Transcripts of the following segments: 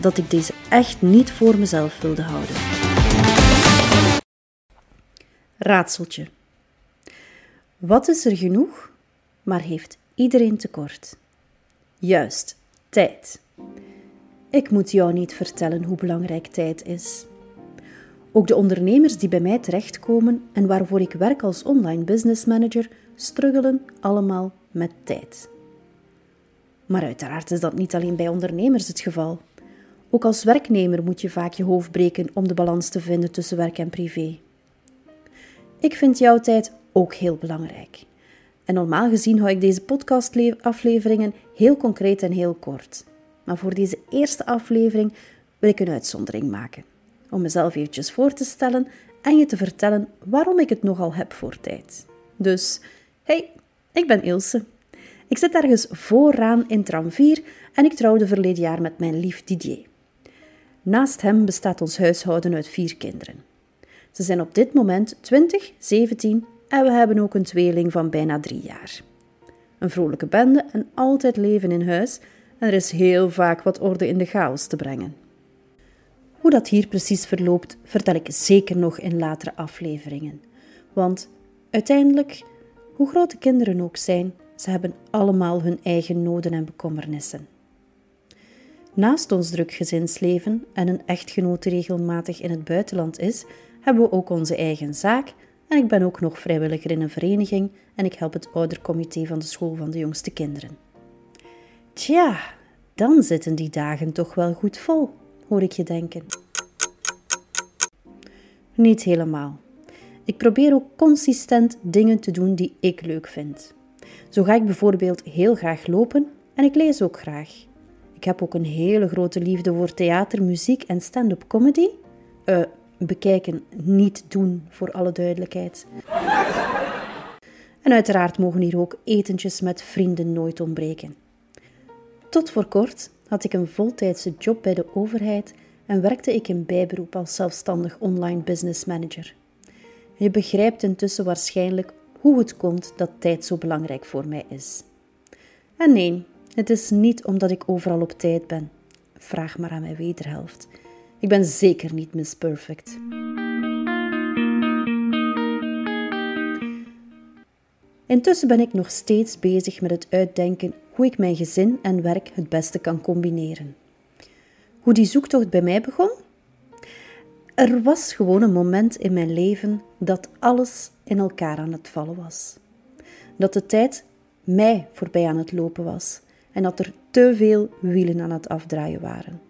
dat ik deze echt niet voor mezelf wilde houden. Raadseltje. Wat is er genoeg, maar heeft iedereen tekort? Juist, tijd. Ik moet jou niet vertellen hoe belangrijk tijd is. Ook de ondernemers die bij mij terechtkomen en waarvoor ik werk als online business manager, struggelen allemaal met tijd. Maar uiteraard is dat niet alleen bij ondernemers het geval. Ook als werknemer moet je vaak je hoofd breken om de balans te vinden tussen werk en privé. Ik vind jouw tijd ook heel belangrijk. En normaal gezien hou ik deze podcastafleveringen heel concreet en heel kort. Maar voor deze eerste aflevering wil ik een uitzondering maken. Om mezelf eventjes voor te stellen en je te vertellen waarom ik het nogal heb voor tijd. Dus, hey, ik ben Ilse. Ik zit ergens vooraan in tram 4 en ik trouwde verleden jaar met mijn lief Didier. Naast hem bestaat ons huishouden uit vier kinderen. Ze zijn op dit moment 20, 17 en we hebben ook een tweeling van bijna drie jaar. Een vrolijke bende en altijd leven in huis en er is heel vaak wat orde in de chaos te brengen. Hoe dat hier precies verloopt, vertel ik zeker nog in latere afleveringen. Want uiteindelijk, hoe groot de kinderen ook zijn, ze hebben allemaal hun eigen noden en bekommernissen. Naast ons druk gezinsleven en een echtgenoot die regelmatig in het buitenland is, hebben we ook onze eigen zaak en ik ben ook nog vrijwilliger in een vereniging en ik help het oudercomité van de school van de jongste kinderen. Tja, dan zitten die dagen toch wel goed vol, hoor ik je denken. Niet helemaal. Ik probeer ook consistent dingen te doen die ik leuk vind. Zo ga ik bijvoorbeeld heel graag lopen en ik lees ook graag. Ik heb ook een hele grote liefde voor theater, muziek en stand-up comedy. Uh, bekijken, niet doen, voor alle duidelijkheid. En uiteraard mogen hier ook etentjes met vrienden nooit ontbreken. Tot voor kort had ik een voltijdse job bij de overheid en werkte ik in bijberoep als zelfstandig online business manager. Je begrijpt intussen waarschijnlijk hoe het komt dat tijd zo belangrijk voor mij is. En nee, het is niet omdat ik overal op tijd ben. Vraag maar aan mijn wederhelft. Ik ben zeker niet Miss Perfect. Intussen ben ik nog steeds bezig met het uitdenken hoe ik mijn gezin en werk het beste kan combineren. Hoe die zoektocht bij mij begon? Er was gewoon een moment in mijn leven dat alles in elkaar aan het vallen was. Dat de tijd mij voorbij aan het lopen was en dat er te veel wielen aan het afdraaien waren.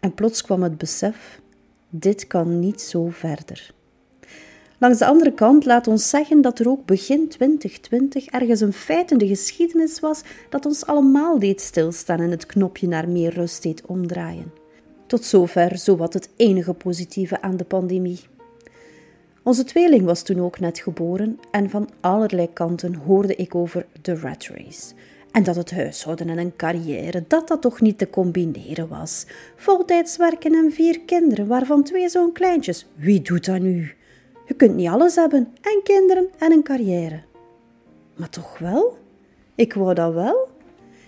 En plots kwam het besef: dit kan niet zo verder. Langs de andere kant laat ons zeggen dat er ook begin 2020 ergens een feit in de geschiedenis was dat ons allemaal deed stilstaan en het knopje naar meer rust deed omdraaien. Tot zover zowat het enige positieve aan de pandemie. Onze tweeling was toen ook net geboren en van allerlei kanten hoorde ik over de rat race. En dat het huishouden en een carrière, dat dat toch niet te combineren was. Voltijds werken en vier kinderen, waarvan twee zo'n kleintjes. Wie doet dat nu? Je kunt niet alles hebben, en kinderen en een carrière. Maar toch wel? Ik wou dat wel.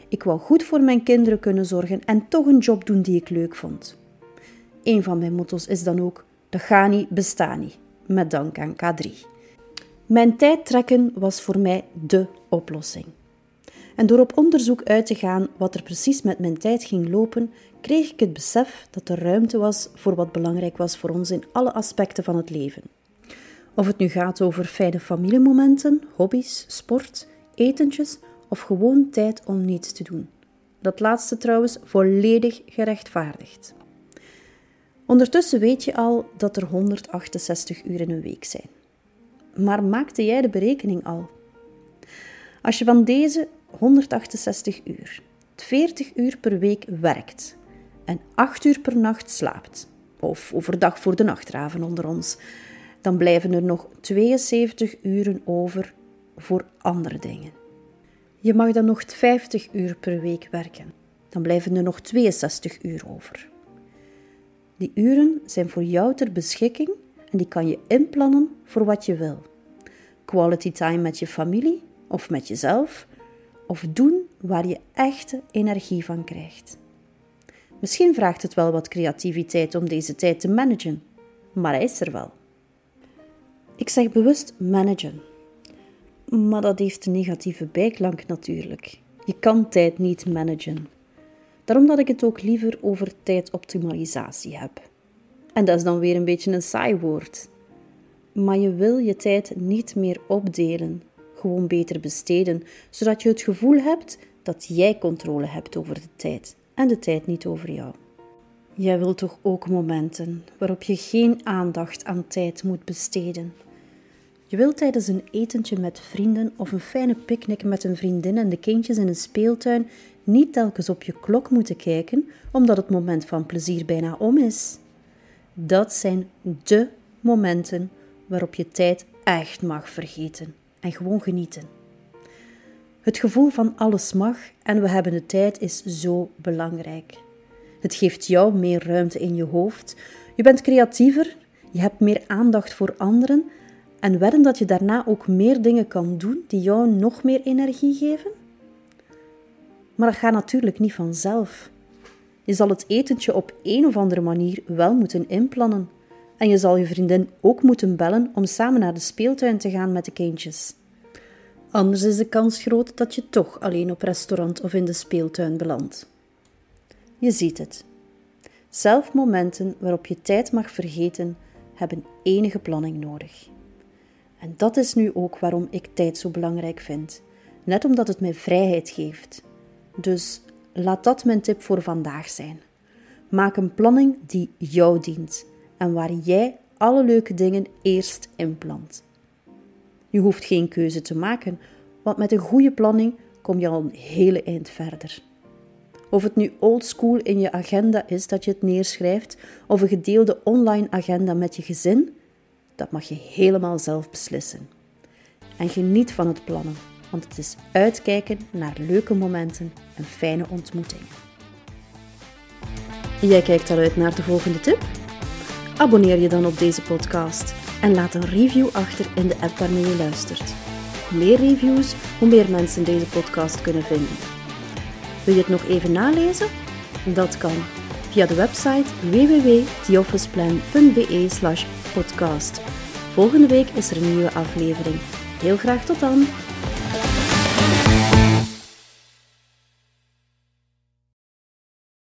Ik wou goed voor mijn kinderen kunnen zorgen en toch een job doen die ik leuk vond. Een van mijn motto's is dan ook: dat gaat niet, bestaan niet. Met dank aan K3. Mijn tijd trekken was voor mij dé oplossing. En door op onderzoek uit te gaan wat er precies met mijn tijd ging lopen, kreeg ik het besef dat er ruimte was voor wat belangrijk was voor ons in alle aspecten van het leven. Of het nu gaat over fijne familiemomenten, hobby's, sport, etentjes of gewoon tijd om niets te doen. Dat laatste trouwens volledig gerechtvaardigd. Ondertussen weet je al dat er 168 uur in een week zijn. Maar maakte jij de berekening al? Als je van deze 168 uur 40 uur per week werkt en 8 uur per nacht slaapt, of overdag voor de nachtraven onder ons, dan blijven er nog 72 uren over voor andere dingen. Je mag dan nog 50 uur per week werken. Dan blijven er nog 62 uur over. Die uren zijn voor jou ter beschikking en die kan je inplannen voor wat je wil. Quality time met je familie of met jezelf, of doen waar je echte energie van krijgt. Misschien vraagt het wel wat creativiteit om deze tijd te managen, maar hij is er wel. Ik zeg bewust managen, maar dat heeft een negatieve bijklank natuurlijk. Je kan tijd niet managen. Daarom dat ik het ook liever over tijdoptimalisatie heb. En dat is dan weer een beetje een saai woord. Maar je wil je tijd niet meer opdelen, gewoon beter besteden, zodat je het gevoel hebt dat jij controle hebt over de tijd en de tijd niet over jou. Jij wilt toch ook momenten waarop je geen aandacht aan tijd moet besteden. Je wilt tijdens een etentje met vrienden of een fijne picknick met een vriendin en de kindjes in een speeltuin niet telkens op je klok moeten kijken omdat het moment van plezier bijna om is. Dat zijn de momenten waarop je tijd echt mag vergeten en gewoon genieten. Het gevoel van alles mag en we hebben de tijd is zo belangrijk. Het geeft jou meer ruimte in je hoofd. Je bent creatiever, je hebt meer aandacht voor anderen en wedden dat je daarna ook meer dingen kan doen die jou nog meer energie geven? Maar dat gaat natuurlijk niet vanzelf. Je zal het etentje op een of andere manier wel moeten inplannen. En je zal je vriendin ook moeten bellen om samen naar de speeltuin te gaan met de kindjes. Anders is de kans groot dat je toch alleen op restaurant of in de speeltuin belandt. Je ziet het. Zelf momenten waarop je tijd mag vergeten, hebben enige planning nodig. En dat is nu ook waarom ik tijd zo belangrijk vind. Net omdat het mij vrijheid geeft. Dus laat dat mijn tip voor vandaag zijn. Maak een planning die jou dient en waar jij alle leuke dingen eerst inplant. Je hoeft geen keuze te maken, want met een goede planning kom je al een hele eind verder. Of het nu oldschool in je agenda is dat je het neerschrijft, of een gedeelde online agenda met je gezin, dat mag je helemaal zelf beslissen. En geniet van het plannen, want het is uitkijken naar leuke momenten en fijne ontmoetingen. Jij kijkt al uit naar de volgende tip? Abonneer je dan op deze podcast en laat een review achter in de app waarmee je luistert. Hoe meer reviews, hoe meer mensen deze podcast kunnen vinden. Wil je het nog even nalezen? Dat kan via de website www.theofficeplan.be podcast. Volgende week is er een nieuwe aflevering. Heel graag tot dan!